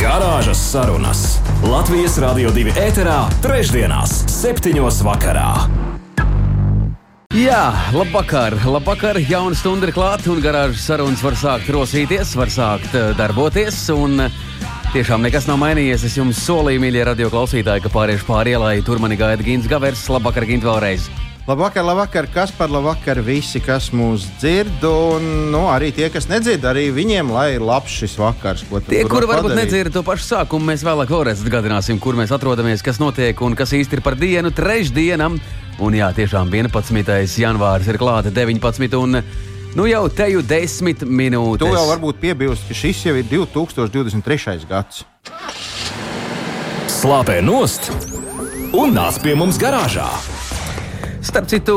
Garāžas sarunas Latvijas Rādio 2 ēterā, trešdienās, septiņos vakarā. Jā, labvakar, labvakar. Jauna stunda ir klāta, un garāžas sarunas var sākt rosīties, var sākt uh, darboties. Un, uh, Tiešām nekas nav mainījies. Es jums solīju, mīļie radio klausītāji, ka pāriešu pāri ielai. Tur mani gaida Gins Gavers. Labvakar, Gint, vēlreiz! Labvakar, labvakar, kas par labvakar visi, kas mūs dzird, un nu, arī tie, kas nedzird, arī viņiem, lai ir labs šis vakars. Tie, kuri varbūt padarīt. nedzird to pašu sākumu, mēs vēlāk vēlreiz atgādināsim, kur mēs atrodamies, kas notiek un kas īsti ir par dienu trešdienam. Un jā, tiešām 11. janvāris ir klāta 19. un nu jau te jau 10 minūtes. Tu vēl varbūt piebilst, ka šis jau ir 2023. gads. Slāpē nost un nāc pie mums garāžā! Starp citu,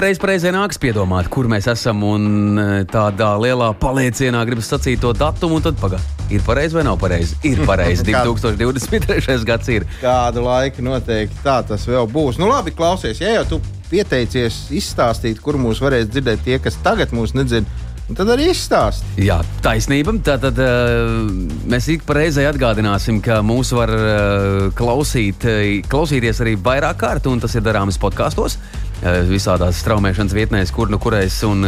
reiz reizē nāks piedomāt, kur mēs esam. Un e, tādā lielā paliecienā gribas sacīt to datumu, un tad pagaidi. Ir pareizi vai nav pareizi? Ir pareizi. 2023. gads ir. Kādu laiku noteikti tā tas vēl būs. Nu, labi, klausies, ja jau tu pieteicies izstāstīt, kur mūs varēs dzirdēt tie, kas tagad mūs nedzird. Un tad arī izstāst. Jā, taisnība. Tātad uh, mēs ik pa reizei atgādināsim, ka mūs var uh, klausīt, uh, klausīties arī vairāk kārt, un tas ir darāms podkāstos, uh, visādās straumēšanas vietnēs, kur nu kurais un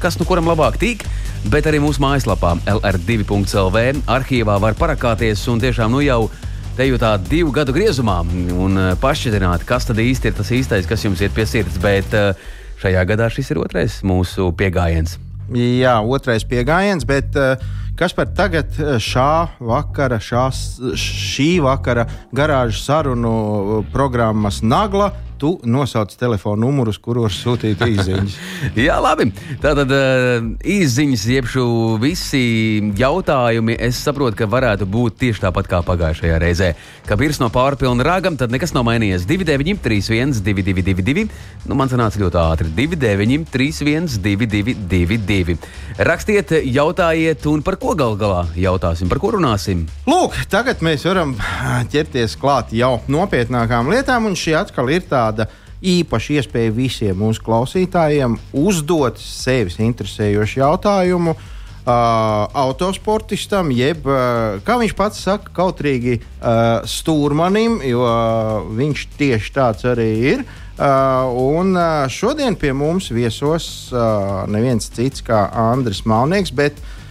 kas nu kuram labāk tīk. Bet arī mūsu mājaslapā LR2.CLV arhīvā var parakāties un tiešām nu jau te jau tā divu gadu griezumā un pašķidrināt, kas tad īsti ir tas īstais, kas jums iet pie sirds. Bet šajā gadā šis ir otrais mūsu pieejams. Jā, otrais pieejams, bet uh, kas par tagad eh, šā vakara, šās, šī vakara garāžas sarunu eh, programmas nagla tu nosauc telefona numurus, kuros sūtīt īsiņas. Jā, labi. Tātad uh, īsiņas, jeb visi jautājumi, es saprotu, ka varētu būt tieši tāpat kā pagājušajā reizē. Kā virs no pārpilna rāgam, tad nekas nav mainījies. 29, 31, 222. Nu, man sanāca ļoti ātri. 29, 31, 222. Rakstiet, jautājiet, un par ko gal galā jautāsim, par ko runāsim? Lūk, tagad mēs varam ķerties klāt jau nopietnākām lietām, un šī atkal ir tāda tāda īpaša iespēja visiem mūsu klausītājiem uzdot sevis interesējošu jautājumu. Uh, autosportistam, jeb, uh, kā viņš pats saka, kautrīgi uh, stūrmanim, jo uh, viņš tieši tāds arī ir. Uh, un uh, šodien pie mums viesos uh, neviens cits kā Andris Malnieks, bet uh,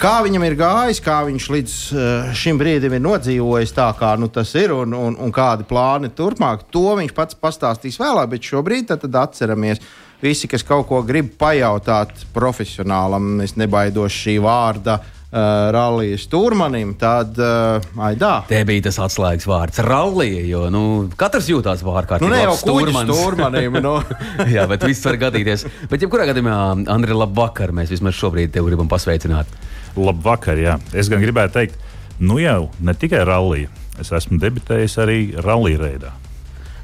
Kā viņam ir gājis, kā viņš līdz uh, šim brīdim ir nodzīvojis, tā kā nu, tas ir, un, un, un kādi plāni turpmāk, to viņš pats pastāstīs vēlāk. Bet šobrīd tad, tad atceramies, visi, kas kaut ko grib pajautāt profesionālam, es nebaidos šī vārda. Uh, Rallijas turmanim, tad uh, aidā. Te bija tas atslēgas vārds - rallija. Jo nu, katrs jūtas vārkārtīgi. Nu, ne jau stūrmanim. no. Nu. Jā, bet viss var gadīties. Bet, jebkurā gadījumā, Andri, labvakar. Mēs vismaz šobrīd tevi gribam pasveicināt. Labvakar, jā. Es gan gribētu teikt, nu jau ne tikai rallija, es esmu debitējis arī rallija reidā.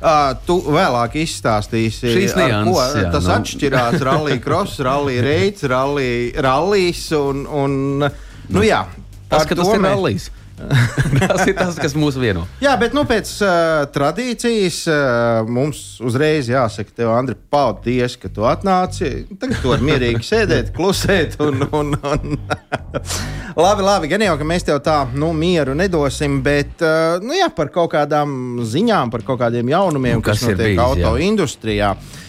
Uh, tu vēlāk izstāstīsi, Šīs nianses, ko jā, tas nu. atšķirās. Rallija cross, rallija reids, rallijas un, un nu, jā, tas, ka tas ir rallijs. tas ir tas, kas mūs vieno. Jā, bet nu, pēc uh, tradīcijas uh, mums uzreiz jāsaka, tev, Andri, paldies, ka tu atnāci. Tagad tu vari mierīgi sēdēt, klusēt. Un, un, un labi, labi, gan jau, ka mēs tev tā nu, mieru nedosim, bet uh, nu, jā, par kaut kādām ziņām, par kaut kādiem jaunumiem, nu, kas, kas notiek auto industrijā. Uh,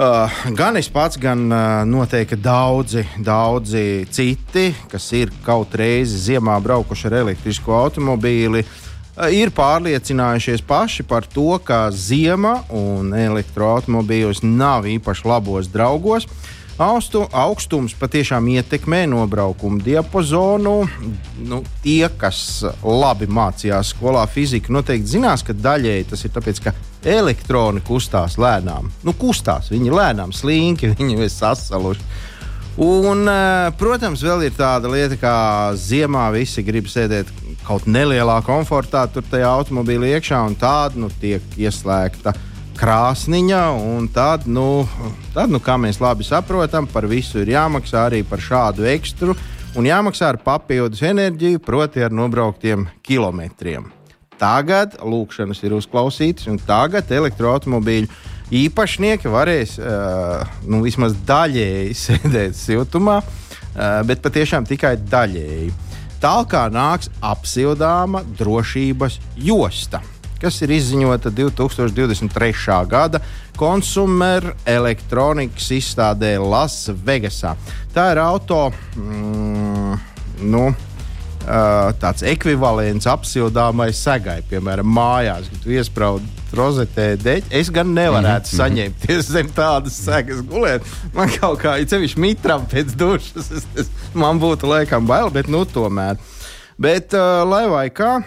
Uh, gan es pats, gan uh, noteikti daudzi, daudzi citi, kas ir kaut reizi ziemā braukuši ar elektrisko automobīli, uh, ir pārliecinājušies paši par to, ka ziema un elektroautomobīļus nav īpaši labos draugos. Austu, augstums patiešām ietekmē nobraukumu diapazonu. Nu, tie, kas labi mācījās skolā fiziku, noteikti zinās, ka daļēji tas ir tāpēc, ka elektroni kustās lēnām. Nu, kustās viņi lēnām, slinki, viņi ir sasaluši. Un, eh, protams, vēl ir tāda lieta, kā ziemā visi grib sēdēt kaut nelielā komfortā, tur tajā automobīlī iekšā, un tāda nu, tiek ieslēgta krāsniņa. Tad nu, tad, nu, kā mēs labi saprotam, par visu ir jāmaksā arī par šādu ekstru. Un jāmaksā ar papildus enerģiju, proti, ar nobrauktiem kilometriem. Tagad lūkšanas ir uzklausītas, un tagad elektroautobīļu īpašnieki varēs uh, nu, vismaz daļēji sēdēt siltumā, uh, bet patiešām tikai daļēji. Tālāk nāks apsildāma drošības josta, kas ir izziņota 2023. gada Consumer elektronikas izstādē Lasvegasā. Tā ir auto. Mm, nu, tāds ekvivalents apsildāmai segai, piemēram, mājās, kad tu iesprādi rozetē deķi. Es gan nevarētu mm -hmm. saņemties zem tādas segas gulēt. Man kaut kā, ja ceļš mitram pēc dušas, es, es, man būtu laikam bail, bet nu tomēr. Bet, uh, lai vai kā,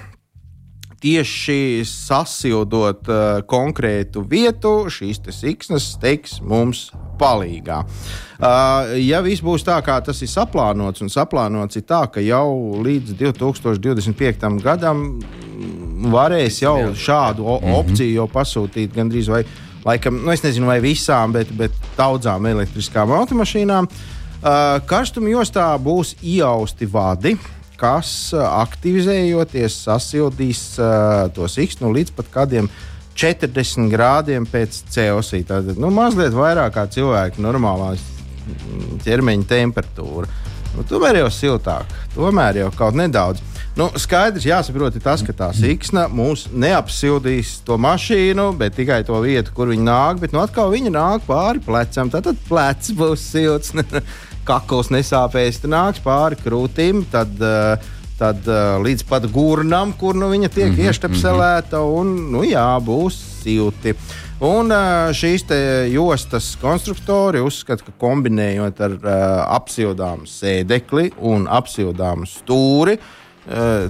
tieši sasildot uh, konkrētu vietu, šīs siksnas teiks mums palīdzīgā. Uh, ja viss būs tā, kā tas ir saplānots, un saplānots ir tā, ka jau līdz 2025. gadam varēs jau šādu mhm. opciju jau pasūtīt gandrīz vai laikam, nu, es nezinu, vai visām, bet, bet daudzām elektriskām automašīnām. Uh, karstuma jostā būs iausti vadi, kas aktivizējoties sasildīs uh, to siksnu līdz pat kādiem 40 grādiem pēc Celsija. Tad nu, mazliet vairāk kā cilvēka normālā ķermeņa temperatūra. Nu, tomēr jau siltāk, tomēr jau kaut nedaudz. Nu, skaidrs, jāsaprot tas, ka tā siksna mūs neapsildīs to mašīnu, bet tikai to vietu, kur viņi nāk. Bet nu, atkal viņi nāk pāri plecam. Tad plecs būs silts, kakls nesāpēs, tad nāks pāri krūtīm. Tad, uh, tad uh, līdz pat gurnam, kur nu, viņa tiek mm -hmm, ieštepselēta, mm -hmm. un nu, jā, būs silti. Un uh, šīs jostas konstruktori uzskata, ka kombinējot ar uh, apsildāmu sēdekli un apsildāmu stūri, uh,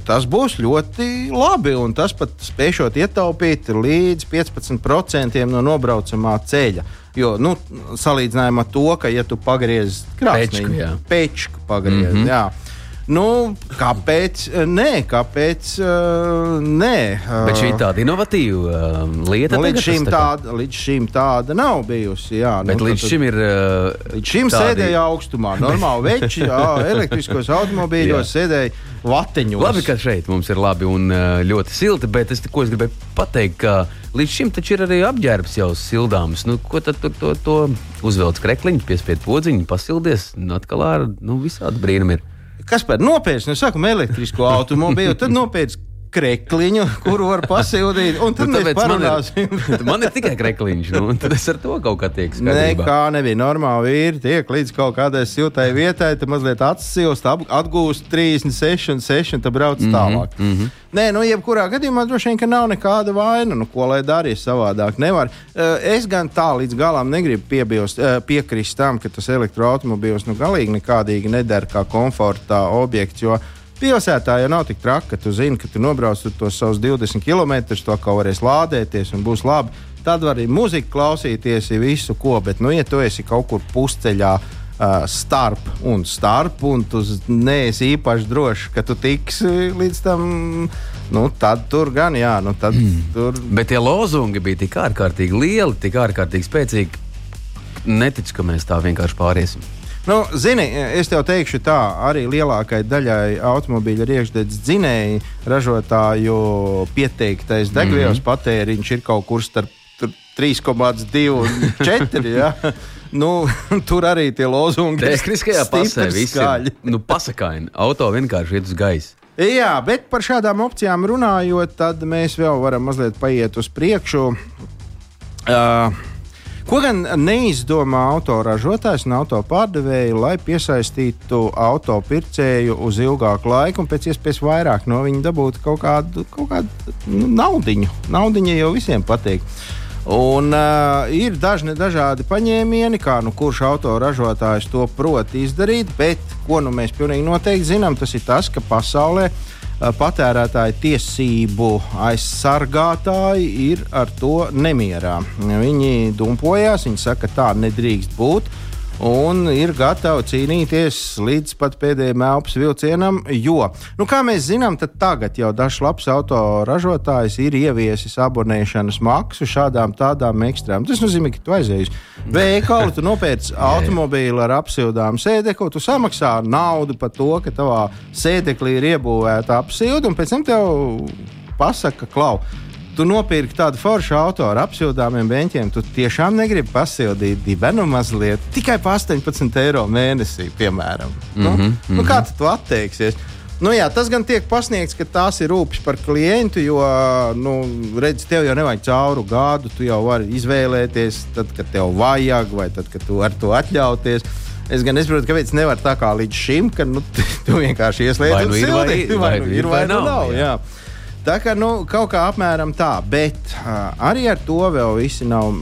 tas būs ļoti labi. Tas pat spēšot ietaupīt līdz 15% no nobraucamā ceļa. Jo, nu, salīdzinājumā to, ka, ja tu pagriezi krāsnī, pečku pagriezi, mm -hmm. Nu, kāpēc? Nē, kāpēc? Uh, nē. Bet šī ir tāda inovatīva uh, lieta. Nu, līdz, šim tā tāda, līdz šim tāda nav bijusi. Jā, Bet nu, līdz tad, šim ir. Uh, līdz šim tādi... sēdēja augstumā. Normāli veči, elektriskos automobīļos sēdēja vatiņos. Labi, ka šeit mums ir labi un ļoti silti, bet es, ko es gribēju pateikt, ka līdz šim taču ir arī apģērbs jau sildāms. Nu, ko tad to, to, to uzvelc krekliņš, piespied podziņu, pasildies, un atkal ar nu, visādi brīnumi ir kas par nopietnu, nu, sākam elektrisko automobīlu, tad nopietnu krekliņu, kuru var pasildīt. Un tad nu, mēs parunāsim. Man ir, man ir tikai krekliņš, nu, tad es ar to kaut kā tiek skaidrībā. Nekā nebija normāli vīri, tiek līdz kaut kādai siltai vietai, tad mazliet atsilst, atgūst 36 un 6 un tad brauc mm -hmm, tālāk. Mm -hmm. Nē, nu, jebkurā gadījumā droši vien, ka nav nekāda vaina. Nu, ko lai darītu savādāk? Nevar. Eh, es gan tā līdz galam negribu piebilst, eh, piekrist tam, ka tas elektroautomobīls nu, galīgi nekādīgi nedara kā komforta objekts. Jo Pilsētā jau nav tik traki, ka tu zini, ka tu nobrauc tos savus 20 km, to kā varēs lādēties un būs labi. Tad var arī muziku klausīties, visu ko, bet, nu, ja tu esi kaut kur pusceļā, Uh, starp un starp, un tu neesi īpaši drošs, ka tu tiksi līdz tam. Nu, tad tur gan, jā, nu, tad mm. tur. Bet tie lozungi bija tik ārkārtīgi lieli, tik ārkārtīgi spēcīgi. Neticu, ka mēs tā vienkārši pāriesim. Nu, zini, es tev teikšu, tā arī lielākajai daļai automobīļa iekšzemes dzinēju ražotāju pieteiktais degvielas mm -hmm. patēriņš ir kaut kur starp 3,2 un 4. Ja? Nu, tur arī tie lozungi ir. Tehniskajā pasē viss ir nu, pasakaini. Auto vienkārši iet uz gaisa. Jā, bet par šādām opcijām runājot, tad mēs vēl varam mazliet paiet uz priekšu. Uh, Ko gan neizdomā autoražotājs un autopārdevēji, lai piesaistītu autopircēju uz ilgāku laiku un pēc iespējas vairāk no viņa dabūtu kaut kādu, kaut kādu nu, naudiņu. Naudiņa jau visiem patīk. Un uh, ir dažni dažādi paņēmieni, kā nu, kurš autoražotājs to prot izdarīt, bet ko nu, mēs pilnīgi noteikti zinām, tas ir tas, ka pasaulē Eh, patērētāju tiesību aizsargātāji ir ar to nemierā. Viņi dumpojās, viņi saka, ka tā nedrīkst būt. Un ir gatavi cīnīties līdz pat pēdējiem elpas vilcienam. Jo, nu, kā mēs zinām, tad tagad jau dažs labs autoražotājs ir ieviesis abonēšanas maksu šādām tādām ekstrēmām. Tas nozīmē, ka tu aizēji uz veikalu, tu nopērci automobīlu ar apsildām sēdekli, tu samaksā naudu par to, ka tavā sēdeklī ir iebūvēta apsilde, un pēc tam tev pasaka, klau. Tu nopirki tādu foršu auto ar apsildāmiem beņķiem. Tu tiešām negribi pasildīt dibenu mazliet, tikai par 18 eiro mēnesī, piemēram. Mm -hmm, nu, mm -hmm. nu, kā tu to atteiksies? Nu, jā, tas gan tiek pasniegts, ka tās ir rūpes par klientu, jo, nu, redz, tev jau nevajag cauru gadu. Tu jau vari izvēlēties, tad, kad tev vajag, vai tad, kad tu vari to atļauties. Es gan nesaprotu, kāpēc nevar tā kā līdz šim, ka nu, tu vienkārši ieslēdz vai nu ir, vai, vai, vai, nu ir, vai, vai nu nav. Jā. Jā. Tā kā nu, kaut kā apmēram tā, bet uh, arī ar to vēl visi nav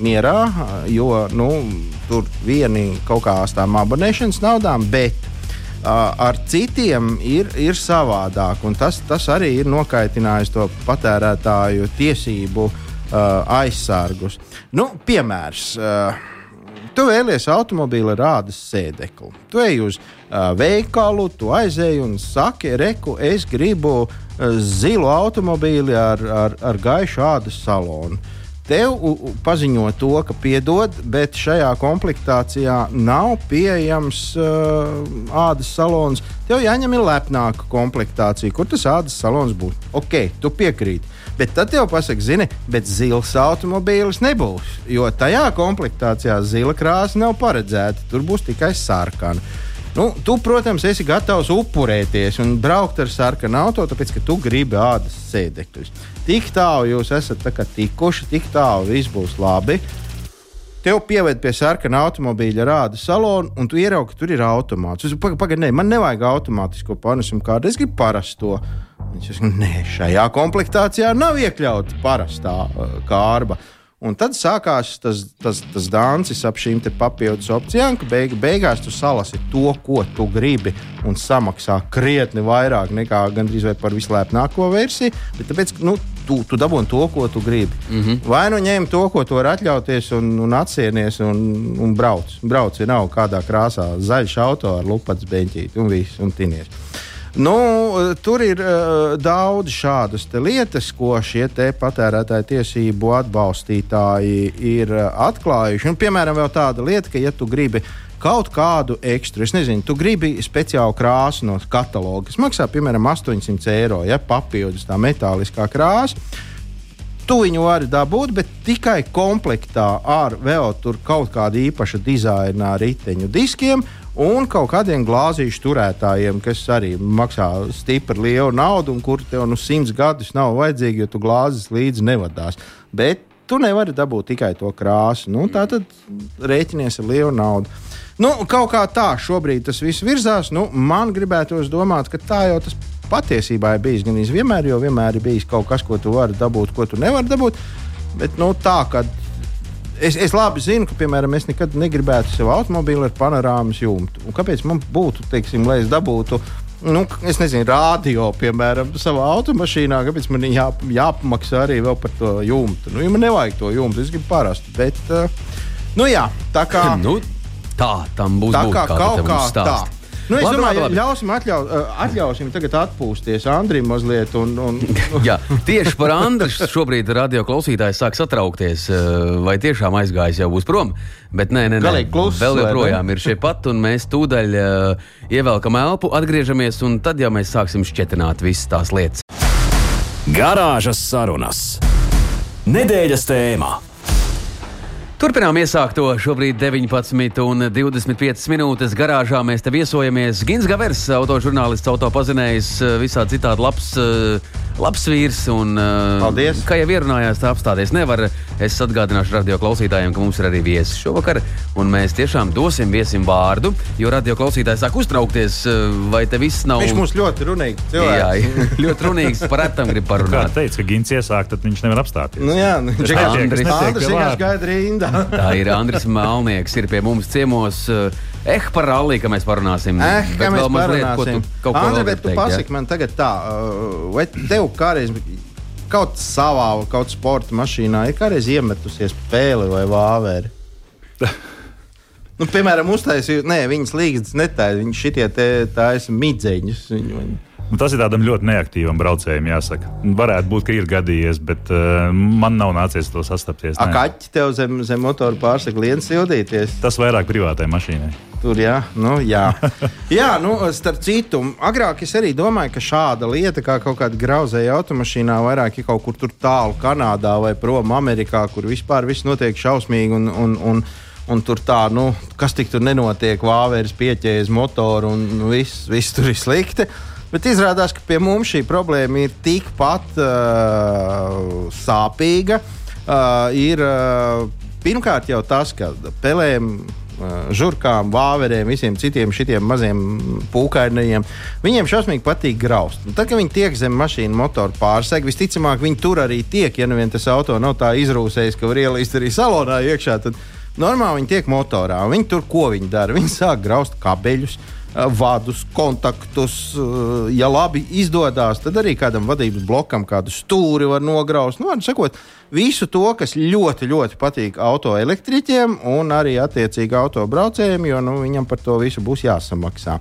mierā, jo nu, tur vieni kaut kā ar tām abonēšanas naudām, bet uh, ar citiem ir, ir savādāk. Tas, tas arī ir nokaitinājis to patērētāju tiesību uh, aizsargus. Nu, piemērs. Uh, Tu vēlies automobīli ar rādas sēdekli. Tu ej uz uh, veikalu, tu aizej un saki, reku, es gribu uh, zilu automobīli ar, ar, ar gaišu ādas salonu. Tev paziņo to, ka piedod, bet šajā komplektācijā nav pieejams uh, ādas salons. Tev jāņem ir lepnāka komplektācija, kur tas ādas salons būs. Ok, tu piekrīti. Bet tad tev pasaka, zini, bet zils automobīlis nebūs. Jo tajā komplektācijā zila krāsa nav paredzēta. Tur būs tikai sarkana. Nu, tu, protams, esi gatavs upurēties un braukt ar sarkanu auto, tāpēc, ka tu gribi ādas sēdekļus. Tik tālu jūs esat tikuši, tik tālu viss būs labi. Tev pieved pie sarkana automobīļa rāda salonu, un tu ieraugi, ka tur ir automāts. Pagaidi, paga, ne, man nevajag automātisko panesumu kārtu, es gribu parasto. Viņš saka, nē, šajā komplektācijā nav iekļauta parastā uh, kārba. Un tad sākās tas, tas, tas dancis ap šīm papildus opcijām, ka beig, beigās tu salasi to, ko tu gribi, un samaksā krietni vairāk nekā gandrīz vai par vislēpnāko versiju. Bet tāpēc, nu, tu, tu dabūji to, ko tu gribi. Mm -hmm. Vai nu ņem to, ko tu vari atļauties, un, un atsienies un, un brauc. Brauc, ja nav kādā krāsā zaļš auto ar lupats beņķīti un viss, un tinies. Nu, tur ir uh, daudz šādas lietas, ko šie patērētāju tiesību atbalstītāji ir uh, atklājuši. Un, piemēram, tāda lieta, ka, ja tu gribi kaut kādu ekstru, es nezinu, tu gribi speciālu krāsu no kataloga, kas maksā piemēram 800 eiro, ja papildus tā metāliskā krāsa. Tu viņu vari dabūt, bet tikai komplektā ar vēl kaut kādu īpašu dizaina riteņu diskiem un kaut kādiem glāzīšu turētājiem, kas arī maksā stipri lielu naudu, un kur tev nu simts gadus nav vajadzīgi, jo tu glāzes līdzi nevadās. Bet tu nevari dabūt tikai to krāsu. Nu, tā tad rēķinies ar lielu naudu. Nu, kaut kā tā šobrīd tas viss virzās. Nu, man gribētos domāt, ka tā jau tas patiesībā ir bijis gan vienmēr, jo vienmēr ir bijis kaut kas, ko tu vari dabūt, ko tu nevari dabūt. Bet nu, tā, kad Es, es labi zinu, ka, piemēram, es nekad negribētu sev automobīlu ar panorāmas jumtu. Un kāpēc man būtu, teiksim, lai es dabūtu nu, es nezinu, rādio, piemēram, savā automašīnā, kāpēc man jā, jāpamaksā arī par to jumtu. Nu, ja man nevajag to jumtu, es gribu parastu. Bet, uh, nu, jā, tā kā. Nu, tā tam būs. Tā kā kaut kā tā. Nu, es labi, domāju, ka ļausim atļau, atļausim tagad atpūsties Andrim mazliet. Un, un... Jā, tieši par Andriu šobrīd radio klausītājs sāk satraukties. Vai tiešām aizgājis jau būs prom? Bet nē, nē, nē. Klus, vēl joprojām ir šie pat, un mēs tūdaļ uh, ievelkam elpu, atgriežamies, un tad jau mēs sāksim šķietināt visas tās lietas. Garāžas sarunas. Nedēļas tēmā. Turpinām iesākt to šobrīd 19,25 minūtes garāžā. Mēs te viesojamies. Gins Gavers, autožurnālists, autopazinējs, visā citādi labs, labs vīrs. Un, Paldies! Kā jau ierunājās, tā apstāties nevar. Es atgādināšu radio klausītājiem, ka mums ir arī viesis šovakar. Un mēs tiešām dosim viesim vārdu, jo radio klausītāji sāk uztraukties, vai te viss nav. Viņš mums ļoti runīgs. Cilvēks. Jā, ļoti runīgs. Par retam grib parunāt. Kā teica, ka Gins iesāk, tad viņš nevar apstāties. Nu, jā, nu, Andris, Andris, Andris gaida rindā. Tā ir Andris Malnieks, ir pie mums ciemos. Eh, par rallija, ka mēs parunāsim. Eh, kā mēs parunāsim. Ko tu, kaut ko Andri, bet tu pasaki ja? man tagad tā, uh, vai tev kādreiz kaut savā, kaut sporta mašīnā ir kādreiz iemetusies pēle vai vāveri? Nu, piemēram, uztaisīju, nē, viņas līgas netaisa, viņas šitie taisa midzeņus. Viņu, Nu, tas ir tādam ļoti neaktīvam braucējam, jāsaka. Varētu būt, ka ir gadījies, bet uh, man nav nācies to sastapties. A nē. kaķi tev zem, zem motora pārsaka lietas sildīties. Tas vairāk privātai mašīnai. Tur, jā, nu, jā. jā nu, starp citu, agrāk es arī domāju, ka šāda lieta, kā kaut kāda grauzēja automašīnā, vairāk ir kaut kur tālu Kanādā vai prom Amerikā, kur vispār viss notiek šausmīgi. Un, un, un, un tur tā, nu, kas tik tur nenotiek, vāveres pieķēries motoru un nu, viss, viss tur ir slikti. Bet izrādās, ka pie mums šī problēma ir tikpat uh, sāpīga. Uh, ir uh, pirmkārt jau tas, ka pelēm uh, žurkām, vāverēm, visiem citiem šitiem maziem pūkainajiem. Viņiem šausmīgi patīk graust. Un tad, kad viņi tiek zem mašīnas motora pārsega, visticamāk, viņi tur arī tiek. Ja nu vien tas auto nav tā izrūsējis, ka var ielīst arī salonā iekšā, tad normāli viņi tiek motorā. Viņi tur ko viņi dara? Viņi sāk graust kabeļus. Uh, Vadus, kontaktus. uh, Ja labi izdodas, tad arī kādam vadības blokam kādu stūri var nograust. Nu, sakot, visu to, kas ļoti, ļoti patīk autoelektriķiem un arī attiecīgi autobraucējiem, jo nu, viņam par to visu būs jāsamaksā.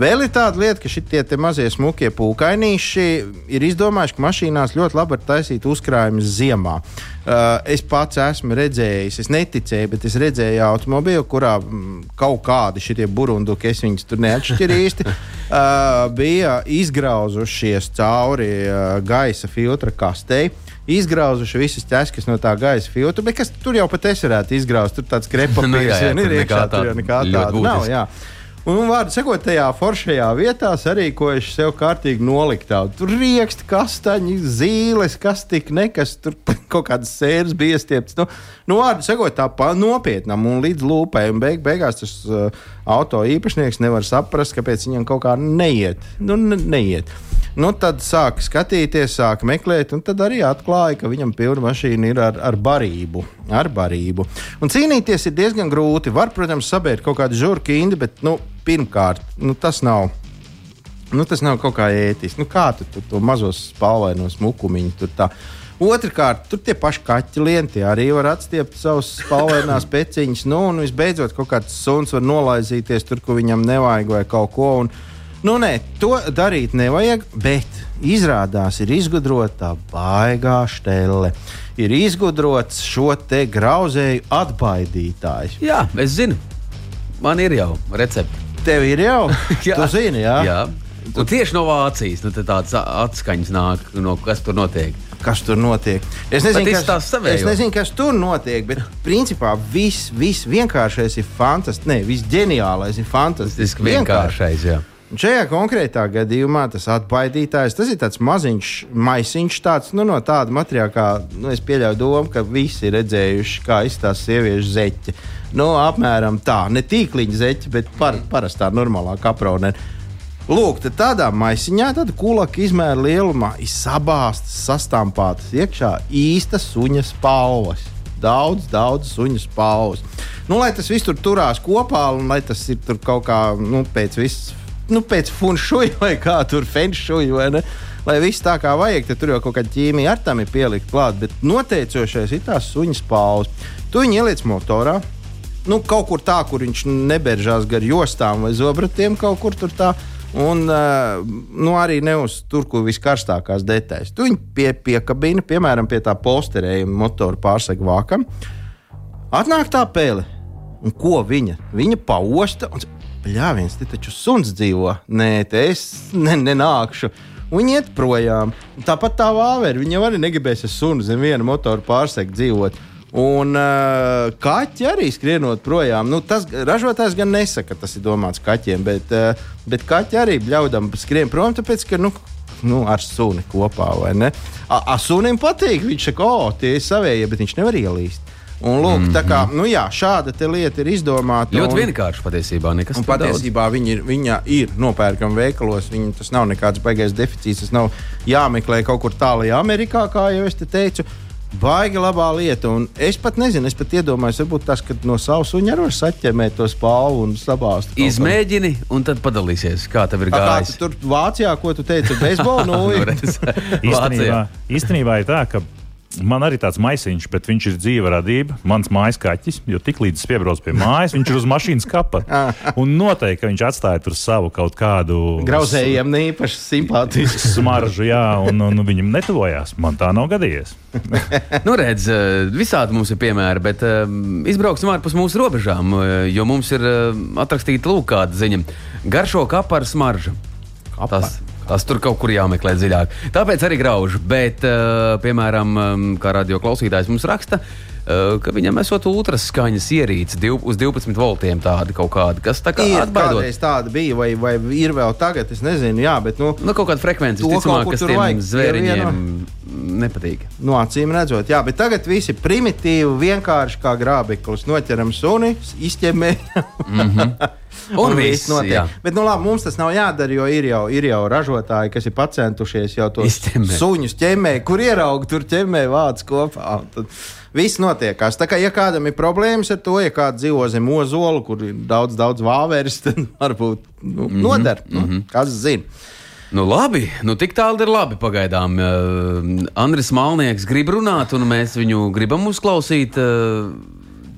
Vēl ir tāda lieta, ka šie mazie smukie pūkainīši ir izdomājuši, ka mašīnās ļoti labi var taisīt uzkrājumus ziemā. Uh, es pats esmu redzējis, es neticēju, bet es redzēju automobīlu, kurā mm, kaut kādi šie burbuļsakti, es viņus tur neatšķiru īsti, uh, bija izgrauzušies cauri uh, gaisa filtra kastei izgrauzuši visas ķēskas no tā gaisa filtra, bet kas tur jau pat es varētu izgraust. Tur tāds krepapīrs Nu jā, jā, ir iekšā, tur jau nekā tāda nav. Jā. Un, vārdu sakot, tajā foršajā vietā sarīkojuši sev kārtīgi noliktā. Tur rieksti, kastaņi, zīles, kas tik nekas, tur kaut kādas sēnes bija stiepts. Nu, nu, vārdu sakot, tā pa nopietnam un līdz lūpai. Un beig, beigās tas uh, auto īpašnieks nevar saprast, kāpēc viņam kaut kā neiet. Nu, ne, neiet. Nu, tad sāka skatīties, sāka meklēt, un tad arī atklāja, ka viņam pilna mašīna ir ar, ar barību. Ar barību. Un cīnīties ir diezgan grūti. Var, protams, sabērt kaut kādu žurku indi, bet nu, pirmkārt, nu, tas nav. Nu, tas nav kaut kā ētiski. Nu, kā tu, tu to mazos spalvainos mukumiņus tur tā. Otrakārt, tur tie paši kaķi lienti arī var atstiept savus spalvainās peciņus. Nu, un visbeidzot, kaut kāds suns var nolaizīties tur, kur viņam nevajag vai kaut ko. Un, nu, nē, to darīt nevajag, bet izrādās ir izgudrota baigā štelle. Ir izgudrots šo te grauzēju atbaidītājs. Jā, es zinu. Man ir jau recepte. Tev ir jau, tu zini, jā. Jā. Un tieši no Vācijas nu, tādas atskaņas nāk, no kas tur notiek. kas tur notiek. Es nezinu, Bet kas, es nezinu, kas tur notiek, bet principā viss vis vienkāršais ir fantastisks. Nē, viss ģeniālais ir Tas fantastisks. ir vienkāršais. Jā. Šajā konkrētā gadījumā tas atbaidītājs, tas ir tāds maziņš maisiņš, tāds, nu, no tāda materiāla, kā nu, es pieļauju domu, ka visi ir redzējuši, kā izstāsta sieviešu zeķi. Nu, apmēram tā, ne tīkliņa zeķi, bet par, parastā normālā kaprone. Lūk, tad tādā maisiņā, tāda kulaka izmēra lielumā, ir sabāztas, sastāmpātas iekšā īstas suņa spalvas. Daudz, daudz suņu spalvas. Nu, lai tas viss tur turās kopā, un lai tas ir kaut kā nu, pēc visas, nu, pēc funšuja vai kā tur fenšuja, vai ne? Lai viss tā kā vajag, tad tur jau kaut kāda ķīmija ar tam ir pielikt klāt, bet noteicošais ir tās suņu spalvas. Tu viņu ieliec motorā, nu, kaut kur tā, kur viņš neberžās gar jostām vai zobratiem, kaut kur tur tā. Un uh, nu, arī ne uz tur, kur viskarstākās detaļas. Tu viņu pie, piekabini, piemēram, pie tā posterējuma motora pārsegu vākam. Atnāk tā pēle, un ko viņa? Viņa pausta, un jā, viens te taču suns dzīvo. Nē, te es ne, nenākšu. Viņi iet projām. Tāpat tā vāvera. Viņa arī negribēs ar sunu zem viena motora pārsegu dzīvot. Un uh, kaķi arī skrienot projām. Nu, tas ražotājs gan nesaka, ka tas ir domāts kaķiem, bet, uh, bet kaķi arī bļaudam skrien prom, tāpēc ka. Nu, Nu, ar suni kopā, vai ne? A, a sunim patīk. Viņš saka, o, tie ir savējie, bet viņš nevar ielīst. Un, lūk, mm -hmm. tā kā nu, jā, šāda te lieta ir izdomāta. Ļoti un- vienkārši patiesībā. Nekas Un patiesībā viņi ir, viņa ir nopērkama veikalos. Viņa, tas nav nekāds baigais deficīts. Tas nav jāmeklē kaut kur tālāk, Amerikā, kā jau es te teicu. Baigi labā lieta. Un es pat nezinu, es pat iedomājos, varbūt tas, ka no savas arī var saķemēt to spālu un sabāzt. Izmēģini, un tad padalīsies, kā tev ir Kā, kā gājis. tu tur Vācijā, ko tu teici, bezbolu Nu, redz, Īstenībā, Vācijā. īstenībā ir tā, ka Man arī tāds maisiņš, bet viņš ir dzīva radība. Mans mājas kaķis, jo tik līdz piebrauc pie mājas, viņš ir uz mašīnas kapa. Un noteikti, ka viņš atstāja tur savu kaut kādu Grauzējiem neīpaši simpātisku. smaržu, jā, un, un viņam netuvojās. Man tā nav gadījies. Nu, redz, eh, visādi mums ir piemēri, bet um, izbrauksim ārpus mūsu robežām, eh, jo mums ir uh, atrakstīta lūk kāda ziņa. Garšo kapu ar smaržu. Tas, tas tur kaut kur jāmeklē dziļāk. Tāpēc arī graužu. Bet, uh, piemēram, um, kā radio klausītājs mums raksta, uh, ka viņam esot ultraskaņas ierīce div, uz 12 voltiem tāda kaut kāda, kas tā kā Ir atbaidot. tāda bija, vai, vai ir vēl tagad, es nezinu, jā, bet, nu, Nu, kaut kāda frekvence, kur kas tiem vajag zvēriņiem nepatīk. nu acīm redzot, jā, bet tagad viss ir primitīvi, vienkārši kā grābeklis. Noķeram suni, izķemmējam. Un viss viss, notiek. jā. Bet, nu, labi, mums tas nav jādara, jo ir jau, ir jau ražotāji, kas ir pacentušies jau to Izķemmēt. suņus ķemmēt, kur ierauga, tur ķemmē vācu kopā. un Tad viss notiekās. Tā kā, ja kādam ir problēmas ar to, ja kāds dzīvo zem ozolu, kur ir daudz, daudz vāveres, tad varbūt nu, Mhm, noder. Mm -hmm. Kas zina? Nu, labi, nu tik tālu ir labi. Pagaidām uh, Andris Malnieks grib runāt, un mēs viņu gribam uzklausīt. Uh,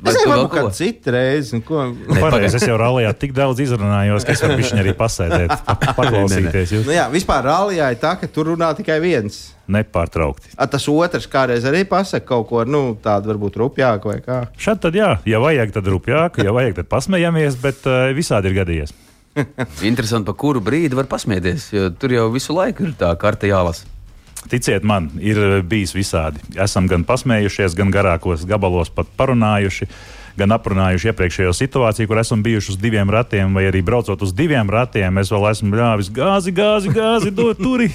Es tu nezinu, vēl kāda ko? cita reize. Ko... Nu, pareizi, es jau rallijā tik daudz izrunājos, ka es varu viņu arī pasēdēt, pa- paklausīties. Jūs Nu, jā, vispār rallija ir tā, ka tur runā tikai viens. nepārtraukti. A, tas otrs kādreiz arī pasakā kaut ko nu, tādu, varbūt rupjāku vai kā. Šādi tad, jā, ja vajag, tad rupjāk, ja vajag, tad pasmējamies, bet uh, visādi ir gadījies. Interesanti, pa kuru brīdi var pasmieties, jo tur jau visu laiku ir tā karte jālasa. Ticiet man, ir eh, bijis visādi. Esam gan pasmējušies, gan garākos gabalos pat parunājuši, gan aprunājuši iepriekšējo situāciju, kur esam bijuši uz diviem ratiem, vai arī braucot uz diviem ratiem. Es vēl esmu ļāvis gāzi, gāzi, gāzi, dod turi.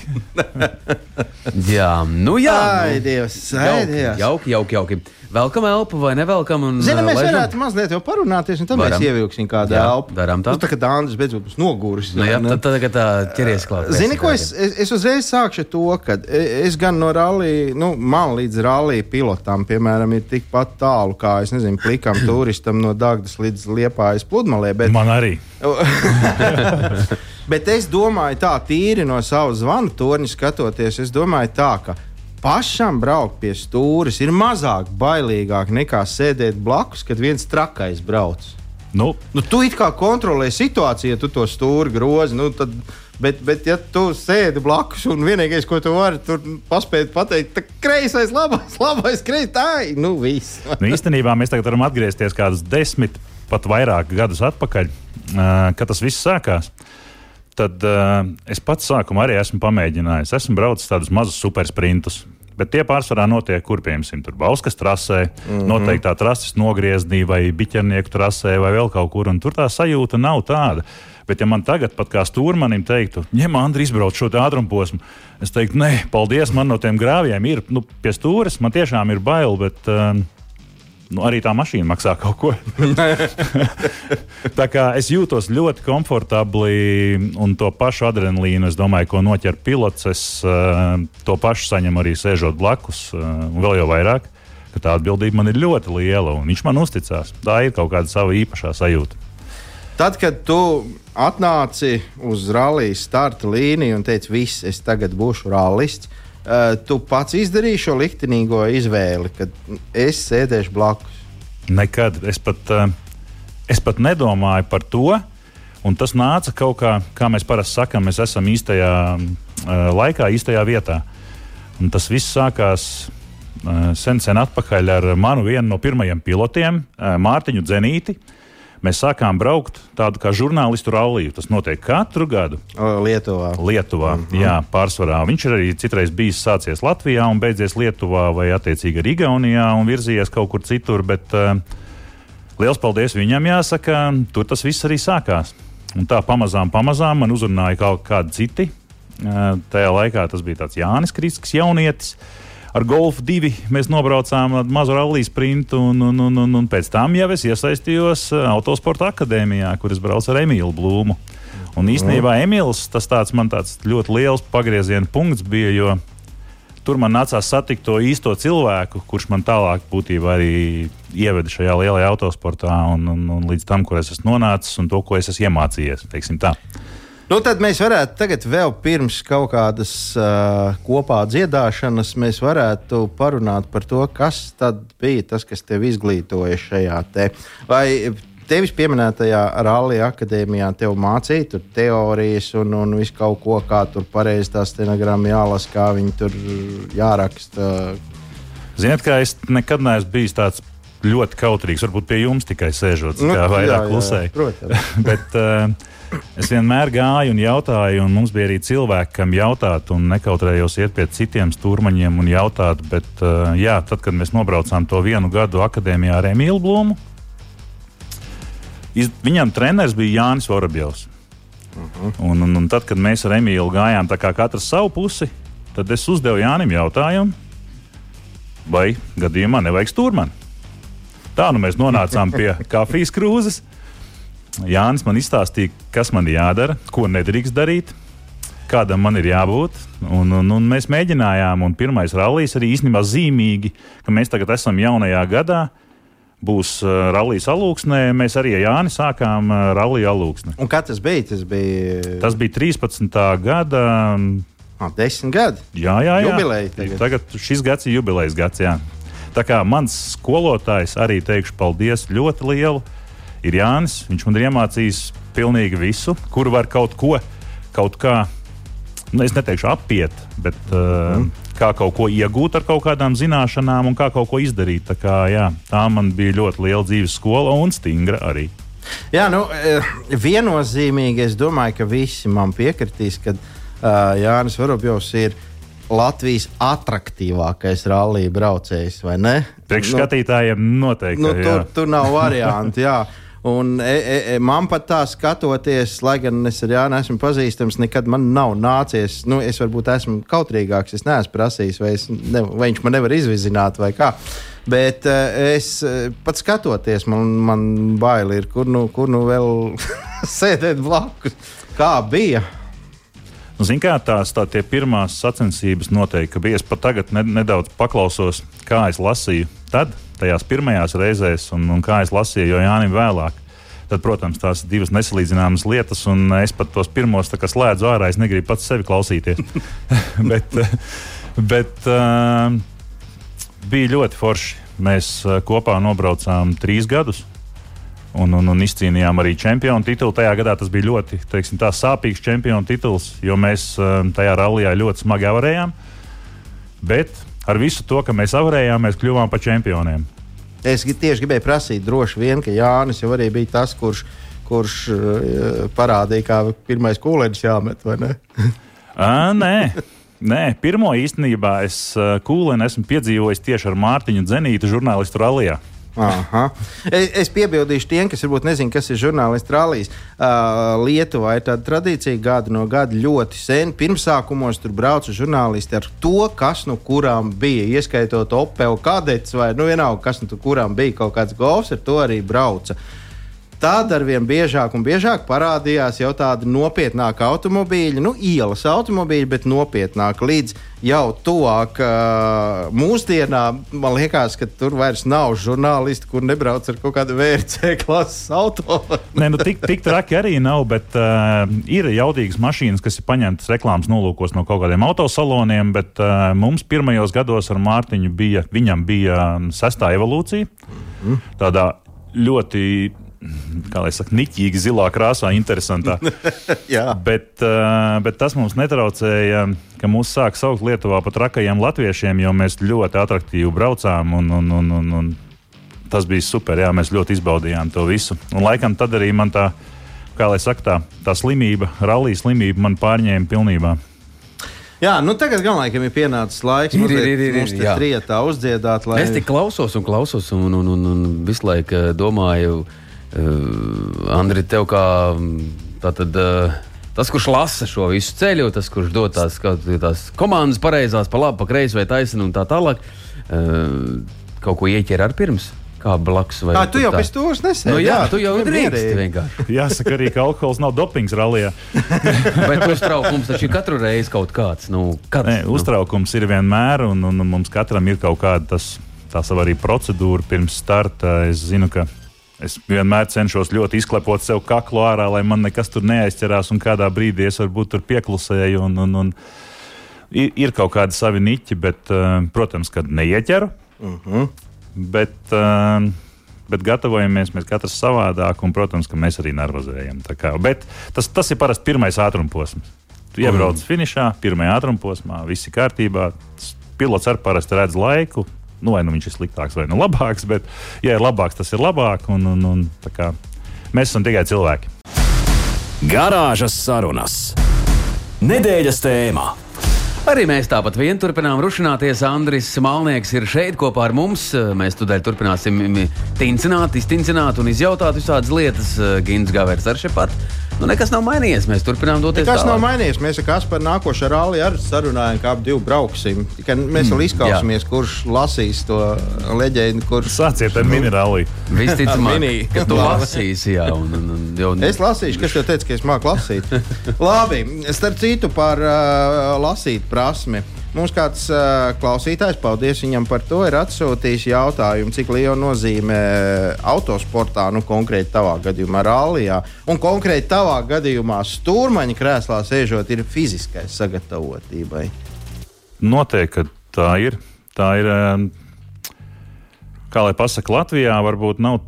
Jā, nu jā. Ai, nu, Dievs, ai, jauki, Dievs. jauki, jauki, jauki. Velkam elpu vai nevelkam? un, Zini, uh, mēs laižam? varētu mazliet jau parunāties, un tad Varam. mēs ievilksim kādu Jā, elpu. darām tā. Nu, tā kā Dānis beidzot būs noguris. Nu, jā, ne? tad, tad, kad tā ķeries klāt. Zini, ko es, es, es uzreiz sākšu to, ka e- es gan no rallija, nu, man līdz rallija pilotam, piemēram, ir tikpat tālu kā, es nezinu, plikam turistam no Dāngdas līdz Liepājas pludmalē. Bet, Man arī. bet es domāju, tā tīri no savas zvanu torņa skatoties, es domāju, tā, ka pašam braukt pie stūres ir mazāk bailīgāk nekā sēdēt blakus, kad viens trakais brauc. Nu, Nu, tu it kā kontrolē situāciju, ja tu to stūri grozi. Nu, tad, bet, bet, ja tu sēdi blakus un vienīgais, ko tu vari tur paspēt pateikt, ir kreisais, labais, labais, kreisais. Nu, viss. nu, īstenībā mēs tagad varam atgriezties kādus desmit, pat vairāk gadus atpakaļ, kad tas viss sākās. Tad uh, es pats sākumā arī esmu pamēģinājis. Esmu braucis tādus mazus supersprintus. Bet tie pārsvarā notiek, kur piemēram, tur Bauskas trasē, mm -hmm. noteiktā trases nogriezienī vai biķernieku trasē vai vēl kaut kur. Tur tā sajūta nav tāda. Bet, ja man tagad, pat kā stūrmanim, teiktu, ņem, Andri, izbrauc šo ātrumu posmu, es teiktu, nē, paldies, man no tiem grāvjiem ir nu, pie stūres, man tiešām ir bail, bet uh, nu, arī tā mašīna maksā kaut ko. tā kā es jūtos ļoti komfortabli un to pašu adrenalīnu, es domāju, ko noķer pilots, es uh, to pašu saņemu arī sēžot blakus, uh, un vēl jau vairāk. ka Tā atbildība man ir ļoti liela, un viņš man uzticās. Tā ir kaut kāda sava īpašā sajūta. Tad, kad tu atnāci uz rallija starta līniju un teici, viss, es tagad būšu rallists, uh, tu pats izdarīji šo liktenīgo izvēli, kad es sēdēšu blakus. Nekad. Es pat, uh, es pat nedomāju par to. Un tas nāca kaut kā, kā mēs parasti sakām, mēs esam īstajā uh, laikā, īstajā vietā. Un tas viss sākās uh, sen, sen atpakaļ ar manu vienu no pirmajiem pilotiem, uh, Mārtiņu Zenīti. Mēs sākām braukt tādu kā žurnālistu ralliju. Tas notiek katru gadu. Lietuvā. Lietuvā, mm -hmm. jā, pārsvarā. Viņš ir arī citreiz bijis sācies Latvijā un beidzies Lietuvā vai attiecīgi arī Igaunijā un virzījies kaut kur citur. Bet uh, liels paldies viņam jāsaka, tur tas viss arī sākās. Un tā pamazām, pamazām man uzrunāja kaut kādi citi. Uh, tajā laikā tas bija tāds Jānis Krisks, jaunietis. Ar Golfu 2 mēs nobraucām mazu rallija sprintu, un, un, un, un, un pēc tam jau es iesaistījos uh, Autosporta akadēmijā, kur es braucu ar Emīlu Blūmu. Un īstenībā Emīls tas tāds man tāds ļoti liels pagrieziena punkts bija, jo tur man nācās satikt to īsto cilvēku, kurš man tālāk būtībā arī ieveda šajā lielajā autosportā un, un, un līdz tam, kur es esmu nonācis un to, ko es esmu iemācījies. Nu, tad mēs varētu tagad, vēl pirms kaut kādas uh, kopā dziedāšanas, mēs varētu parunāt par to, kas tad bija tas, kas tev izglītoja šajā te. Vai tevis pieminētajā Rallija akadēmijā tev mācīja tur teorijas un, un visu kaut ko, kā tur pareizi tā stenogramma jālasa, kā viņi tur jāraksta. Ziniet, kā es nekad neesmu bijis tāds ļoti kautrīgs. Varbūt pie jums tikai sēžot, Nu, kā vairāk jā, jā, klusēji. protams. Bet uh, es vienmēr gāju un jautāju, un mums bija arī cilvēki, kam jautāt, un nekautrējos iet pie citiem stūrmaņiem un jautāt. Bet, uh, jā, tad, kad mēs nobraucām to vienu gadu akadēmijā ar Emīlu Blūmu, iz, viņam treneris bija Jānis Vorobjovs. Un, un, un tad, kad mēs ar Emīlu gājām kā katrs savu pusi, tad es uzdevu Jānim jautājumu, vai gadījumā nevajag stūrmani. Tā nu mēs nonācām pie kafijas krūzes. Jānis man izstāstīja, kas man ir jādara, ko nedrīkst darīt, kādam man ir jābūt. Un, un, un mēs mēģinājām, un pirmais rallijs arī īstenībā zīmīgi, ka mēs tagad esam jaunajā gadā. Būs uh, rallija alūksnē. Mēs arī ar Jāni sākām uh, rallija alūksni. Un kā tas bija? Tas bija Tas bija 13. gada. ah, desmit gadi. Jā, jā, jā. Jubileja tagad. tagad šis gads ir jubilejas gads. Jā. Tā kā mans skolotājs arī teikšu paldies ļoti lielu. Ir Jānis. Viņš man ir iemācījis pilnīgi visu, kur var kaut ko, kaut kā, nu, es neteikšu apiet, bet uh, Mhm. kā kaut ko iegūt ar kaut kādām zināšanām un kā kaut ko izdarīt. Tā, kā, jā, tā man bija ļoti liela dzīves skola un stingra arī. Jā, nu, eh, viennozīmīgi es domāju, ka visi man piekritīs, ka uh, Jānis Vorobjovs ir Latvijas attraktīvākais rallija braucējs, vai ne? Priekšskatītājiem noteikti. Nu, jā. tur, tur nav variantu. jā. Un e, e, e, man pat tā skatoties, lai gan es ar Jānu esmu pazīstams, nekad man nav nācies. Nu, es varbūt esmu kautrīgāks, es neesmu prasījis, vai, es ne, vai viņš man nevar izvizināt vai kā. Bet uh, es uh, pat skatoties, man, man bail ir, kur nu, kur nu vēl sēdēt blakus. Kā bija? Nu, Ziniet, kā tās tā pirmās sacensības noteikti bija. Es pat tagad ne, nedaudz paklausos, kā es lasīju tad, tajās pirmajās reizēs, un, un kā es lasīju, jo Jānis vēlāk. Tad, protams, tās ir divas nesalīdzināmas lietas, un es pat tos pirmos slēdzu ārā. Es negribu pats sevi klausīties. bet bet uh, bija ļoti forši. Mēs uh, kopā nobraucām trīs gadus un, un, un izcīnījām arī čempionu titulu. Tajā gadā tas bija ļoti teiksim, tā, sāpīgs čempionu tituls, jo mēs uh, tajā rallijā ļoti smagi avarējām. Bet ar visu to, ka mēs avarējām, mēs kļuvām par čempioniem. Es tieši gribēju prasīt, droši vien, ka Jānis jau arī bija tas, kurš, kurš uh, parādīja, kā pirmais kūlēns jāmet, vai ne? À, nē. Nē, pirmo īstenībā es uh, kūlēnu esmu piedzīvojis tieši ar Mārtiņu Zenītu, žurnālistu rallijā. Aha. Es, es piebildīšu tiem, kas varbūt nezina, kas ir žurnālists rallijas. Uh, Lietuvā ir tāda tradīcija gadu no gada ļoti sen. Pirmsākumos tur brauca žurnālisti ar to, kas no kurām bija. Ieskaitot Opel kadets vai nu vienalga, kas no kurām bija kaut kāds golfs, ar to arī brauca. Tad ar vien biežāk un biežāk parādījās jau tādi nopietnāki automobīļi, nu, ielas automobīļi, bet nopietnāk līdz jau tuvāk uh, mūsdienām. Man liekas, ka tur vairs nav žurnālisti, kur nebrauc ar kaut kādu VRC klases auto. Nē, nu, tik, tik traki arī nav, bet uh, ir jaudīgas mašīnas, kas ir paņemtas reklāmas nolūkos no kaut kādiem autosaloniem. Bet uh, mums pirmajos gados ar Mārtiņu bija, viņam bija sestā evolūcija. Tādā ļoti, kā lai saka, niķīgi zilā krāsā, interesantā. Jā, Bet, uh, bet tas mums netraucēja, ka mūs sāk saukt Lietuvā par trakajiem latviešiem, jo mēs ļoti attraktīvi braucām. Un, un, un, un, un tas bija super. Jā, mēs ļoti izbaudījām to visu. Un laikam tad arī man tā, kā lai saka, tā, tā slimība, rallija slimība man pārņēma pilnībā. Jā nu tagad gan laikam ir pienācis laiks Ir, mazliet ir, ir, ir, mums te jā. trietā uzdziedāt, lai Es tik klausos un klausos, un, un, un, un visu laiku eh, domāju, uh, Andri, tev kā mm, tātad. Uh, Tas, kurš lasa šo visu ceļu, tas, kurš dod tās, kā- tās komandas pareizās, pa labi, pa kreisi vai taisni un tā tālāk, uh, kaut ko ieķer ar pirms, kā blakus. vai Kā, tu jau tā? pēc stūres nesēdi. Nu, jā, tu jau drīkst vienkārši. Jāsaka arī, ka alkohols nav dopings rallijā. Bet uztraukums taču ir katru reizi kaut kāds. Nu, kad, Nē, nu. uztraukums ir vienmēr, un, un mums katram ir kaut kāda tas, tā sava arī procedūra pirms starta. Es zinu, ka Es vienmēr cenšos ļoti izklepot sev kaklu ārā, lai man nekas tur neaizķerās, un kādā brīdī es varbūt tur pieklusēju. Un, un, un ir, ir kaut kādi savi niķi, bet, uh, protams, kad neieķeru. Uh -huh. bet, uh, bet gatavojamies mēs katrs savādāk, un, protams, ka mēs arī nervozējam. Bet tas, tas ir parasti pirmais ātrumposms. Tu iebrauc mm. finišā, pirmajā ātrumposmā, viss ir kārtībā. Pilots arī parasti redz laiku, nu, vai nu viņš ir sliktāks vai nu labāks, bet, ja ir labāks, tas ir labāk. Un, un, un, kā, mēs esam tikai cilvēki. Garāžas sarunas. Nedēļas tēmā. Arī mēs tāpat vien turpinām rušināties. Andris Malnieks ir šeit kopā ar mums. Mēs tūdaļ turpināsim tincināt, iztincināt un izjautāt visādas lietas. Gins Gavers ar šepat. Nu, nekas nav mainījies. Mēs turpinām doties. Nekas tālāk. nav mainījies. Mēs ar Kasparu nākošā rāli arī sarunājam, kā ap divu brauksim. Tikai mēs vēl izkausimies, mm, kurš lasīs to leģendu. Kurš... Sāciet ar minerāli. Visticamāk, ka tu lasīsi. Jā, un, un, un, jau... Es lasīšu, kas tev teica, ka es māku lasīt. Labi, starp citu par uh, lasīt prasmi. Mums kāds uh, klausītājs, paldies viņam par to, ir atsūtījis jautājumu, cik liela nozīme autosportā, nu, konkrēti tavā gadījumā, rallijā, un konkrēti tavā gadījumā, stūrmaņa krēslā sēžot, ir fiziskai sagatavotībai. Noteikti, tā ir. Tā ir, kā lai pasakā, Latvijā varbūt nav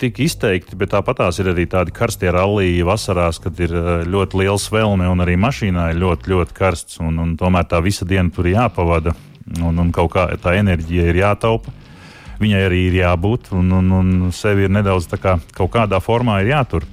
tik izteikti, bet tāpat tās ir arī tādi karstie rallija vasarās, kad ir eh, ļoti liels vēlme un arī mašīnā ir ļoti, ļoti karsts. Un, un tomēr tā visa diena tur jāpavada un, un kaut kā tā enerģija ir jātaupa. Viņai arī ir jābūt un, un, un sevi ir nedaudz kā, kaut kādā formā jātur.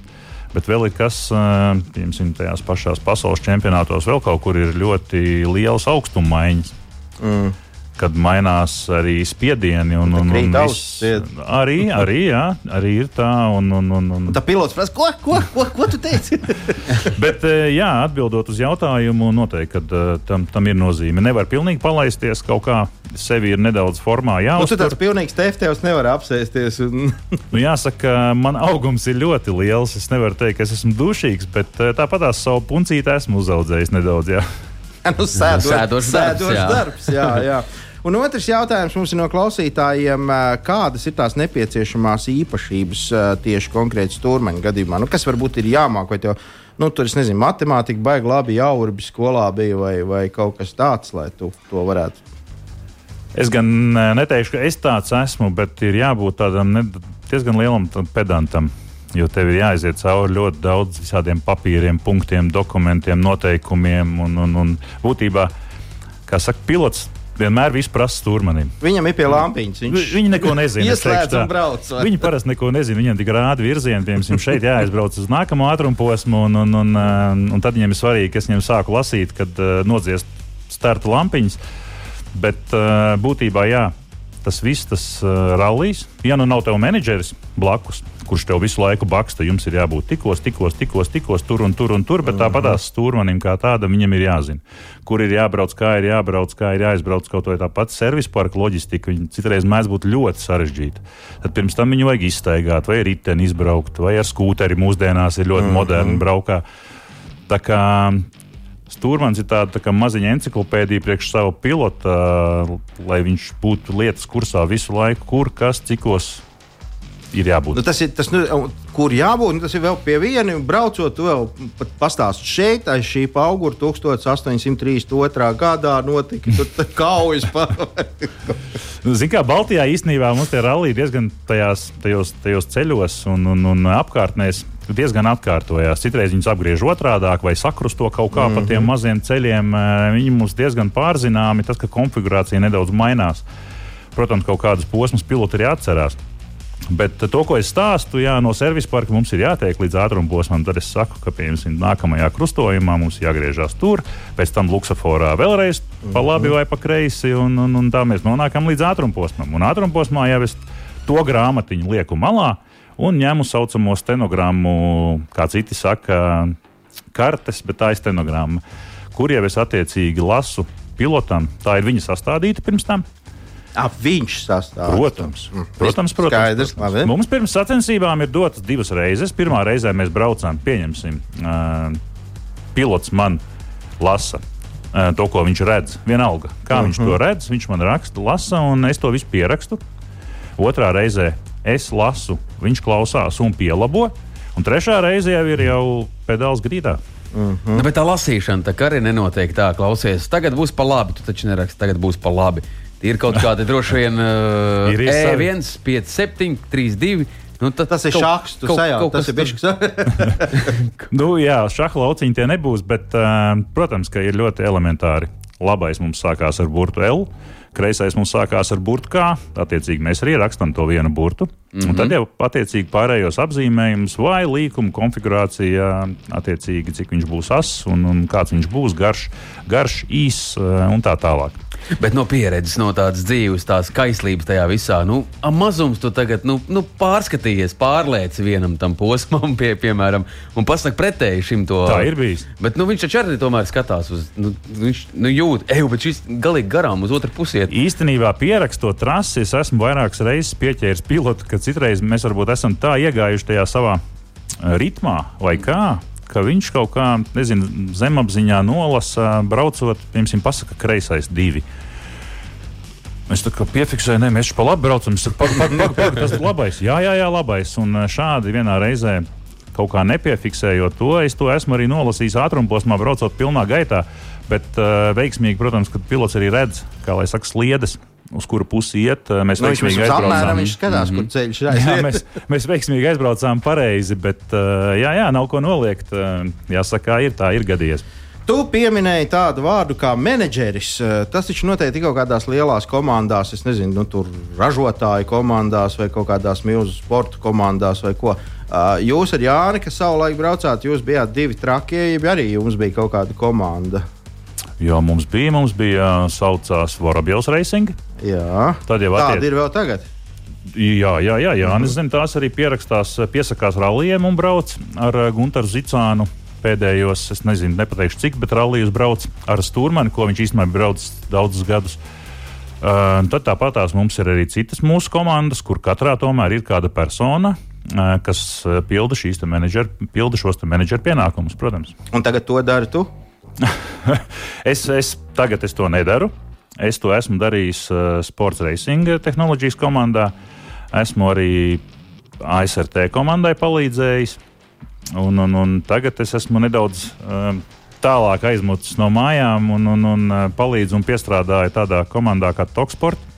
Bet vēl ir kas, eh, piemēram, tajās pašās pasaules čempionātos, vēl kaut kur ir ļoti liels augstumaiņas. Mm kad mainās arī spiedieni. Un, un, un viss, arī, arī, jā, arī ir tā. Un, un, un, un... Tā pilots prasa, ko, ko, ko, ko tu teici? Bet, eh, jā, atbildot uz jautājumu, noteikti, ka eh, tam, tam ir nozīme. Nevar pilnīgi palaisties kaut kā. Sevi ir nedaudz formā jāuztver. Nu, tu tāds pilnīgs teftevs nevar apsēsties. Un... nu, jāsaka, man augums ir ļoti liels. Es nevaru teikt, ka es esmu dušīgs, bet eh, tāpat tās savu puncīti esmu uzaudzējis nedaudz. Jā. Nu, sēdošs darbs, sēdoš jā. darbs. Jā, jā. Un otrs jautājums mums ir no klausītājiem, kādas ir tās nepieciešamās īpašības tieši konkrēti stūrmeņa gadījumā? Nu, kas varbūt ir jāmāk, vai tev, nu, tur es nezinu, matemātika baigi labi jāurbi skolā bija vai, vai kaut kas tāds, lai tu to varētu. Es gan neteikšu, ka es tāds esmu, bet ir jābūt tādam diezgan lielam pedantam. Jo tev ir jāiziet cauri ļoti daudz visādiem papīriem, punktiem, dokumentiem, noteikumiem. Un, un, un būtībā, kā saka, pilots vienmēr viss prasa stūrmanim. Viņam ir pie lampiņas. Viņš viņi neko nezina. Ieslēdz un brauc. Vai? Viņi parasti neko nezina. Viņam tik rāda virzienu, piemēram, šeit jāaizbrauc uz nākamo ātrumu posmu, un, un, un, un, un tad viņiem ir svarīgi, ka es viņiem sāku lasīt, kad uh, nodziest starta lampiņas. Bet uh, būtībā jā, tas viss, tas uh, rallijs, ja nu nav tev menedžeris blakus, kurš tev visu laiku baksta, jums ir jābūt tikos, tikos, tikos, tikos tur un tur un tur, bet tāpat tās stūrmanim kā tādam viņam ir jāzina, kur ir jābrauc, kā ir jābrauc, kā ir jāizbrauc kaut vai tā pati servisa parka loģistika. Viņa citreiz mēdz būt ļoti sarežģīta. Tad pirms tam viņu vajag izstaigāt, vai riteni izbraukt, vai ar skūteri mūsdienās ir ļoti mm -hmm. moderni braukā. Tā kā Stūrmans ir tāda tā maziņa encyklopēdija priekš savu pilotu, lai viņš būtu lietas kursā visu laiku, kur, kas, cikos ir jābūt. Nu, tas ir tas, nu, kur jābūt. Nu, tas ir vēl pie viena. Braucot, vēl pastāsti šeit, aiz šī augura 1832. gadā notika kaujas. Nu, Ziniet, kā Baltijā īstenībā mums tie rallija diezgan tajās, tajos, tajos ceļos un, un, un apkārtnēs diezgan atkārtojās. Citreiz viņus apgriež otrādi vai sakrusto kaut kā mm -hmm. pa tiem mhm. maziem ceļiem. Viņi mums diezgan pārzināmi, tas, ka konfigurācija nedaudz mainās. Protams, kaut kādas posmas piloti arī atcerās. Bet to, ko es stāstu, jā, no servisa parka mums ir jātiek līdz ātrumposmam. Tad es saku, ka piemēram nākamajā krustojumā mums jāgriežas tur, pēc tam luksusforā vēlreiz pa labi vai pa kreisi, un, un, un tā mēs nonākam līdz ātrumposmam. Un ātrumposmā jau es to grāmatiņu lieku malā un ņemu saucamo stenogrammu, kā citi saka, kartes, bet tā ir stenogramma, kur jau es attiecīgi lasu pilotam. Tā ir viņa sastādīta pirms tam. Ap viņš sastāv. Protams, mm. protams, protams, Skaidrs, protams. Mums pirms sacensībām ir dotas divas reizes. Pirmā reizē mēs braucām, pieņemsim, uh, pilots man lasa. Uh, to, ko viņš redz, vienalga, kā uh -huh. viņš to mhm. redz, viņš man raksta, lasa, un es to visu pierakstu. Otrā reizē es lasu, viņš klausās un pielabo. Un trešā reize jau ir jau pedāls grīdā. Mm -hmm. nu, bet tā lasīšana tā arī nenotiek tā, klausies. Tagad būs pa labi, tu taču neraksti, tagad būs pa labi. Ir kaut kāda droši vien uh, E1, 5, 7, 3, 2. Nu, tad, tas ir šachs, tu sajauc, tas ir bišķis. nu, jā, šaha lauciņi tie nebūs, bet, uh, protams, ka ir ļoti elementāri. Labais mums sākās ar burtu L. Kreisais mums sākās ar burbuļu kā. Attiecīgi mēs arī rakstām to vienu burbuļu. Mm -hmm. Tad jau attiecīgi pārējos apzīmējumus vai līkuma konfigurācija, attiecīgi cik viņš būs ass un, un kāds viņš būs garš, garš īss eh, un tā tālāk. Bet no pieredzes, no tādas dzīves, tās kaislības tajā visā, nu, mazums tu tagad nu, nu, pārskatījies, pārlieci vienam tam posmam, pie, piemēram, un pasaki pretēji šim to. Tā ir bijis. Bet nu, viņš taču arī tomēr skatās uz, nu, viņš nu, jūt, ej, bet šis galīgi garām uz otru pusi. Īstenībā pierakstot trasi, es esmu vairākas reizes pieķēries pilotu, ka citreiz mēs varbūt esam tā iegājuši tajā savā ritmā vai kā ka viņš kaut kā, nezinu, zemapziņā nolasa, braucot, piemēram, pasakā, kreisais divi. Kā piefiksēju, ne, mēs pa labi braucam. Saku, pak, pak, pak, tas ir labais. Jā, jā, jā, labais. Un šādi vienā reizē kaut kā nepiefiksējot to, es to esmu arī nolasījis ātrumposmā, braucot pilnā gaitā. Bet uh, veiksmīgi, protams, kad pilots arī redz, kā lai saka, sliedas uz kuru pusi iet. Mēs nu, veiksmīgi aizbraucām. Viņš skatās, mm -hmm. kur ceļš ir. jā, mēs, mēs veiksmīgi aizbraucām pareizi, bet jā, jā, nav ko noliegt. Jāsaka, ir tā, ir gadījies. Tu pieminēji tādu vārdu kā menedžeris. Tas taču noteikti kaut kādās lielās komandās, es nezinu, nu, tur ražotāju komandās vai kaut kādās milzu sporta komandās vai ko. Jūs ar Jāni, kas savulaik braucāt, jūs bijāt divi trakie, ja arī jums bija kaut kāda komanda. Jo mums bija, mums bija saucās Vorabjovs Racing. Jā, tad jau tāda ir vēl tagad. Jā, jā, jā, jā. Mm. Es zinu, tās arī pierakstās, piesakās rallija un brauc ar Gunteru Zicānu. Pēdējos, es nezinu, nepateikšu cik, bet rallijas brauc ar Stūrmanu, ko viņš īstenībā brauc daudzus gadus. Uh, tad tāpat tās mums ir arī citas mūsu komandas, kur katrā tomēr ir kāda persona, uh, kas pilda, menedžeri, pilda šos menedžeru pienākumus, protams. Un tagad to dari tu? es, es tagad es to nedaru. Es to esmu darījis uh, Sports Racing tehnoloģijas komandā. Esmu arī ASRT komandai palīdzējis. Un, un, un tagad es esmu nedaudz uh, tālāk aizmucis no mājām un, un, un uh, palīdzu un piestrādāju tādā komandā kā Toksport.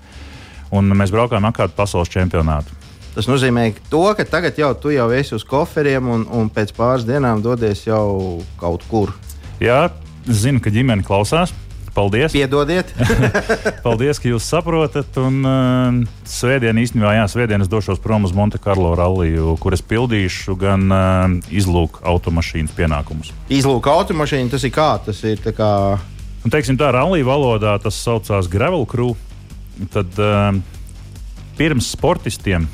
Un mēs braukājām ar kādu pasaules čempionātu. Tas nozīmē, to, ka tagad jau tu jau esi uz koferiem un, un pēc pāris dienām dodies jau kaut kur. Jā, zinu, ka ģimene klausās. Paldies! Piedodiet! Paldies, ka jūs saprotat. Un uh, svētdien īstenībā, jā, svētdien es došos prom uz Monte Carlo ralliju, kur es pildīšu gan uh, izlūku automašīnas pienākumus. Izlūku automašīna tas ir kā? Tas ir kā. Un, teiksim, tā rallija valodā tas saucās gravel crew. Tad uh, pirms sportistiem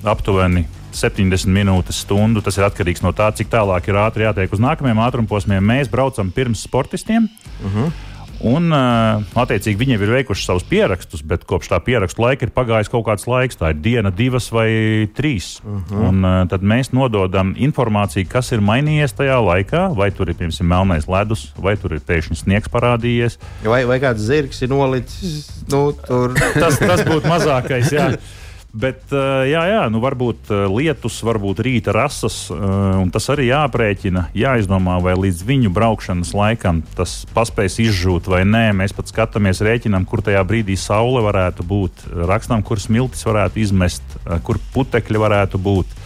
aptuveni 70 minūtes, stundu. Tas ir atkarīgs no tā, cik tālāk ir ātri jātiek uz nākamajiem ātrumposmiem. Mēs braucam pirms sportistiem. Uh mhm. -huh. Un, attiecīgi, viņi jau ir veikuši savus pierakstus, bet kopš tā pierakstu laika ir pagājis kaut kāds laiks. Tā ir diena, divas vai trīs. Uh -huh. un, tad mēs nododam informāciju, kas ir mainījies tajā laikā. Vai tur ir piemēram melnais ledus, vai tur ir pēkšņi sniegs parādījies. Vai, vai kāds zirgs ir nolicis? Nu, tas, tas būtu mazākais. Jā. Bet, eh, jā, jā nu varbūt eh, lietus, varbūt rīta rasas, eh, un tas arī jāprēķina, jāizdomā, vai līdz viņu braukšanas laikam tas paspēs izžūt vai nē. Mēs pat skatāmies, rēķinām, kur tajā brīdī saule varētu būt, rakstām, kur smiltis varētu izmest, kur putekļi varētu būt.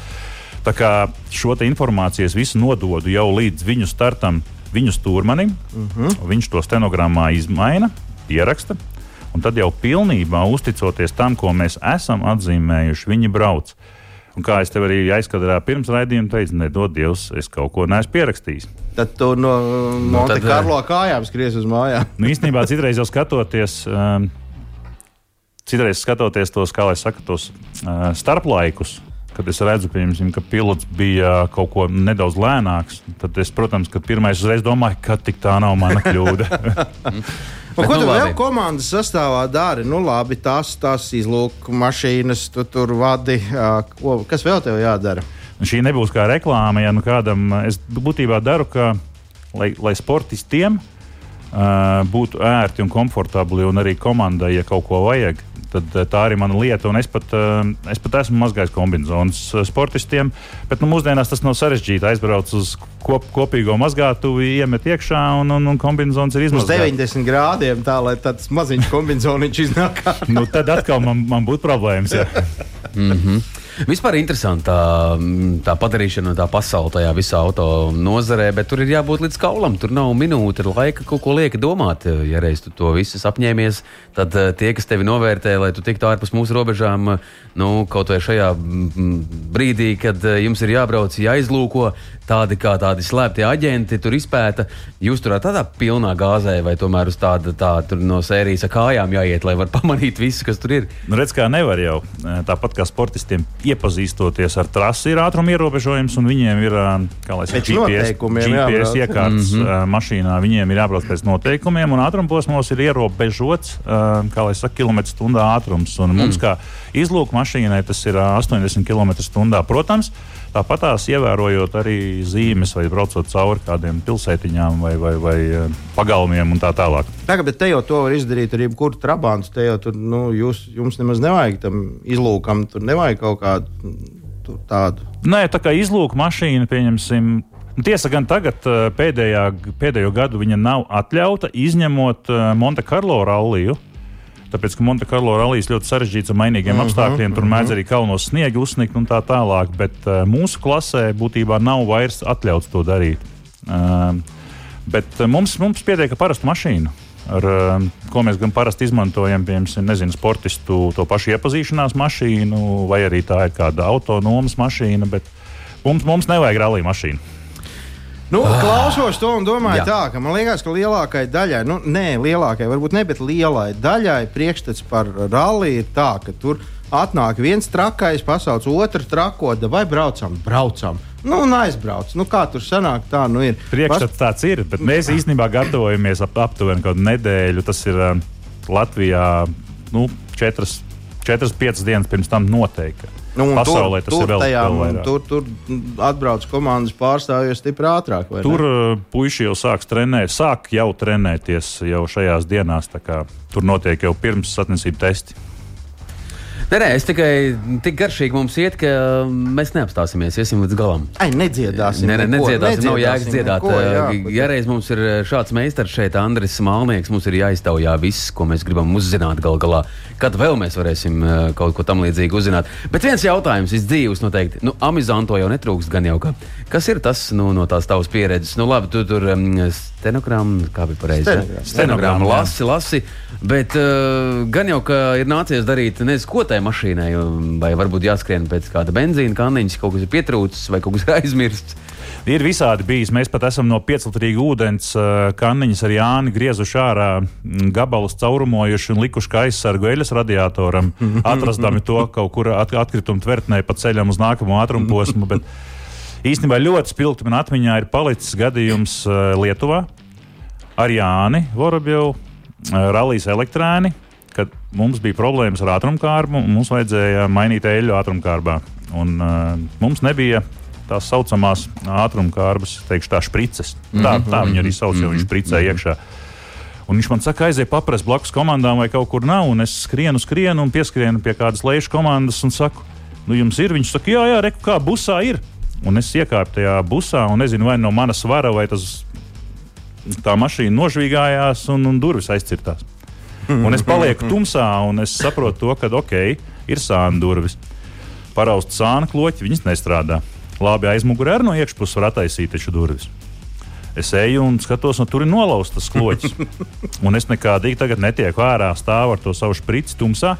Tā kā šo informāciju es visu nododu jau līdz viņu startam, viņu stūrmanim. Uh mhm. -huh. Viņš to stenogrammā izmaina, ieraksta Un tad jau pilnībā uzticoties tam, ko mēs esam atzīmējuši, viņi brauc. Un kā es tev arī aizkadrā pirms raidījuma teicu, nedod Dievs, es kaut ko neesmu pierakstījis. Tad tu no nu, Monte nu, Carlo kājām skries uz mājām. nu, īstenībā citreiz jau skatoties. Um, Citreiz skatoties tos, kā lai saka, tos uh, starplaikus, kad es redzu, piemēram, ka pilots bija kaut ko nedaudz lēnāks, tad es, protams, pirmais uzreiz domāju, ka tik tā nav mana kļūda. Bet, ko nu, tu vēl komandas sastāvā dari? Nu, labi, tās, tās izlūk mašīnas, tu tur vadi. Ko, kas vēl tev jādara? Šī nebūs kā reklāma, ja nu kādam es būtībā daru, ka, lai, lai sportistiem uh, būtu ērti un komfortabli, un arī komandai, ja kaut ko vajag, tad eh, tā arī mana lieta. Un es pat, eh, es pat esmu mazgājis kombinācijas eh, sportistiem, bet nu, mūsdienās tas nav sarežģīti. Aizbrauc uz kop, kopīgo mazgātuvi, iemet iekšā un, un, un kombinācijas ir Uz izmazgāts. 90 grādiem tā, lai tāds maziņš kombinācijas iznāk. Nu, tad atkal man, man būtu problēmas. Ja. Vispār interesanti tā, mm, tā padarīšana, tā pasaule tajā visā auto nozarē, bet tur ir jābūt līdz kaulam. Tur nav minūte laika kaut ko lieka domāt. Ja reiz tu to visu apņēmies, tad eh, tie, kas tevi novērtē, lai tu tiktu ārpus mūsu robežām, eh, nu, kaut vai šajā mm, brīdī, kad eh, jums ir jābrauc, jāizlūko tādi kā tādi slēpti aģenti, tur izpēta, jūs tur tādā pilnā gāzē vai tomēr uz tāda tā, no sērijas kājām jāiet, lai var pamanīt visu, kas tur ir. Nu, redz, kā nevar jau. Tāpat kā sportistiem, iepazīstoties ar trasi, ir ātruma ierobežojums, un viņiem ir kā saka, GPS, GPS jābrauc. iekārtas mm -hmm. mašīnā. Viņiem ir jābrauc pēc noteikumiem, un ātrumposmos ir ierobežots kā saka, stundā ātrums. Un mums, kā izlūku mašīnai, tas ir ā, 80 km/h. Protams, tāpat tās ievērojot arī zīmes vai braucot cauri kādiem pilsētiņām vai, vai, vai ā, pagalmiem un tā tālāk. Tagad, bet te jau to var izdarīt ar jebkuru trabantu. Te jau tur, nu, jūs, jums nemaz nevajag tam izlūkam, tur nevajag kaut kādu tur tādu. Nē, tā kā izlūka mašīna, pieņemsim. Tiesa gan tagad, eh, pēdējā, pēdējo gadu, viņa nav atļauta, izņemot eh, Monte Carlo ralliju. Tāpēc, ka Monte Carlo rallijas ļoti sarežģīts ar mainīgiem uh -huh, apstākļiem, tur mēdz arī kalnos sniegu uzsniegt un tā tālāk. Bet uh, mūsu klasē būtībā nav vairs atļauts to darīt. Uh, bet uh, mums, mums pietiek ar parastu mašīnu. Ar, uh, ko mēs gan parasti izmantojam, piemēram, nezinu, sportistu to pašu iepazīšanās mašīnu, vai arī tā ir kāda autonomas mašīna. Bet mums, mums nevajag rallija mašīnu. Nu, klausos to un domāju, Jā. tā, ka man liekas, ka lielākajai daļai, nu, nē, lielākajai, varbūt ne, bet lielai daļai priekšstats par rallija ir tā, ka tur atnāk viens trakais, pasauc otru trakoda, vai braucam, braucam. Nu, un aizbrauc. Nu, kā tur sanāk, tā nu ir. Priekšstats tāds ir, bet mēs īstenībā gatavojamies ap, aptuveni kādu nedēļu. Tas ir uh, Latvijā nu, 4-5 dienas pirms tam noteikti. Nu, Pasaulē tas ir vēl, tajā, vēl vairāk. tur, tur atbrauc komandas pārstāvjus stipri ātrāk. vai ne? Tur uh, puiši jau sāks trenēt, sāk jau trenēties jau šajās dienās. Tur notiek jau pirms sacensību testi. Nē, nē, es tikai tik garšīgi mums iet, ka mēs neapstāsimies, iesim līdz galam. Ai, nedziedāsim. Nē, nē, neko, nedziedāsim, nav jēgas dziedāt. neko, jā, Eh, Ja reiz mums ir šāds meistars šeit, Andris Malnieks, mums ir jāiztaujā viss, ko mēs gribam uzzināt gal galā. Kad vēl mēs varēsim eh, kaut ko tam līdzīgu uzzināt. Bet viens jautājums, viss dzīves noteikti. Nu, amizanto jau netrūkst gan jau. Ka. Kas ir tas nu, no tās tavas pieredzes? Nu, labi, tu tur um, stenogrammu, kā bija pareizi? Stenogrammu. Stenogrammu lasi, lasi. Bet uh, gan jau, ka ir nācies darīt nezinu, ko tai mašīnai, vai varbūt jāskrien pēc kāda benzīna kanniņas, kaut kas ir pietrūcis vai kaut kas ir aizmirsts. Ir visādi bijis. Mēs pat esam no pieclitrīga ūdens uh, kanniņas ar Jāni griezuši ārā mm, gabalus, caurumojuši un likuši kā aizsargu eļas radiatoram, atrastami to kaut kur at atkrituma tvertnē pa ceļam uz nākamo ātrumu posmu. Bet īstenībā ļoti spilgti man atmiņā ir palicis gadījums uh, Lietuvā ar Jāni Vorobjovu, uh, Rallijas elektrēni. Kad mums bija problēmas ar ātrumkārbu, un mums vajadzēja mainīt eļļu ātrumkārbā. Un, uh, mums nebija tās saucamās ātrumkārbas, teikšu, tā sprites. Tā, tā viņi arī sauc, jo viņš spricēja iekšā. Un viņš man saka, aiziet paprast blakus komandām, vai kaut kur nav. Un es skrienu, skrienu un pieskrienu pie kādas lejušas komandas un saku, nu jums ir. Viņš saka, jā, jā, reku, kā busā ir. Un es iekāpu tajā busā un nezinu, vai no manas svara vai tas tā mašīna nožvīgājās un, un durvis aizcirtās. Un es palieku tumsā, un es saprotu, to, ka ok, ir sāna durvis. Paraust sāna kloķi, viņas nestrādā. Labi, aizmugurē arī no iekšpuses var attaisīt taču durvis. Es eju un skatos, no tur ir nolaustas kloķis. Un es nekādīgi tagad netieku ārā, stāvu ar to savu sprici tumsā,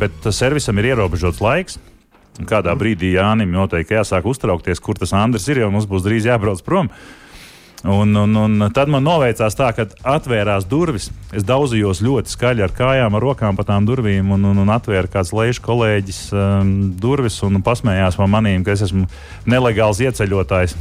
bet servisam ir ierobežots laiks. Un Kādā brīdī Jānis noteikti jāsāk uztraukties, kur tas Andris ir, jo mums būs drīz jābrauc prom. Un, un, un tad man noveicās tā, ka atvērās durvis. Es daudzījos ļoti skaļi ar kājām, ar rokām pa tām durvīm, un, un, un atvēra kāds lejušs kolēģis um, durvis un pasmējās man manīm, ka es esmu nelegāls ieceļotājs.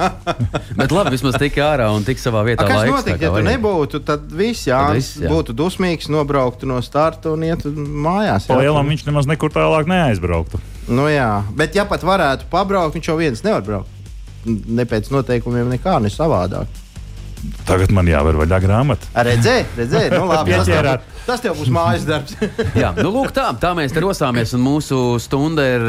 Bet labi, vismaz tik ārā un tik savā A, vietā. kas laiks, kā ja tu nebūtu? Tad viss Jānis jā. būtu dusmīgs, nobrauktu no starta un ietu mājās. jā. Pa lielam viņš nemaz nekur tālāk neaizbrauktu. Nu, jā, bet ja pat varētu pabraukt, viņš jau viens nevar braukt. Ne pēc noteikumiem, nekā ne savādāk. Tagad man jāver vaļā grāmata. Redzēji, redzēji, nu labi. Tas tev, tas tev būs mājas darbs. Jā, nu, lūk, tā, tā mēs te rosāmies. Un mūsu stunda ir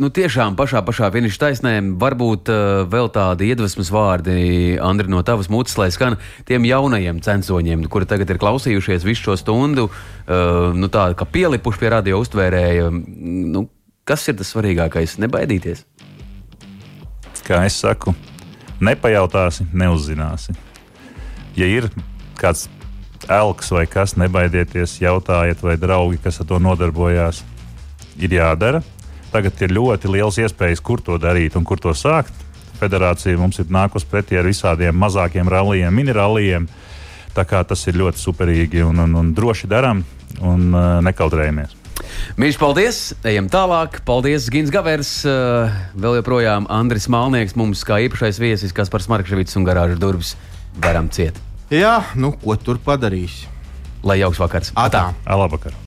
nu, tiešām pašā, pašā finiša taisnē. Varbūt uh, vēl tādi iedvesmas vārdi, Andri, no tavas mutes, lai skan tiem jaunajiem censoņiem, kuri tagad ir klausījušies visu šo stundu, uh, nu, tā kā pielipuši pie radio uztvērēja. Nu, kas ir tas svarīgākais? Nebaidīties. Kā es saku, nepajautāsi, neuzzināsi. Ja ir kāds elks vai kas, nebaidieties, jautājiet, vai draugi, kas ar to nodarbojās, ir jādara. Tagad ir ļoti liels iespējas, kur to darīt un kur to sākt. Federācija mums ir nākusi pretī ar visādiem mazākiem rallija, minerāliem. Tā kā tas ir ļoti superīgi un, un, un droši darām un uh, nekautrējamies. Mīļš, paldies! Ejam tālāk. Paldies, Gins Gavers. Uh, vēl joprojām Andris Malnieks, mums kā īpašais viesis, kas par Smarkševicas un garāžas durvis varam ciet. Jā, nu ko tur padarīs? Lai jauks vakars! Atā! Labvakar!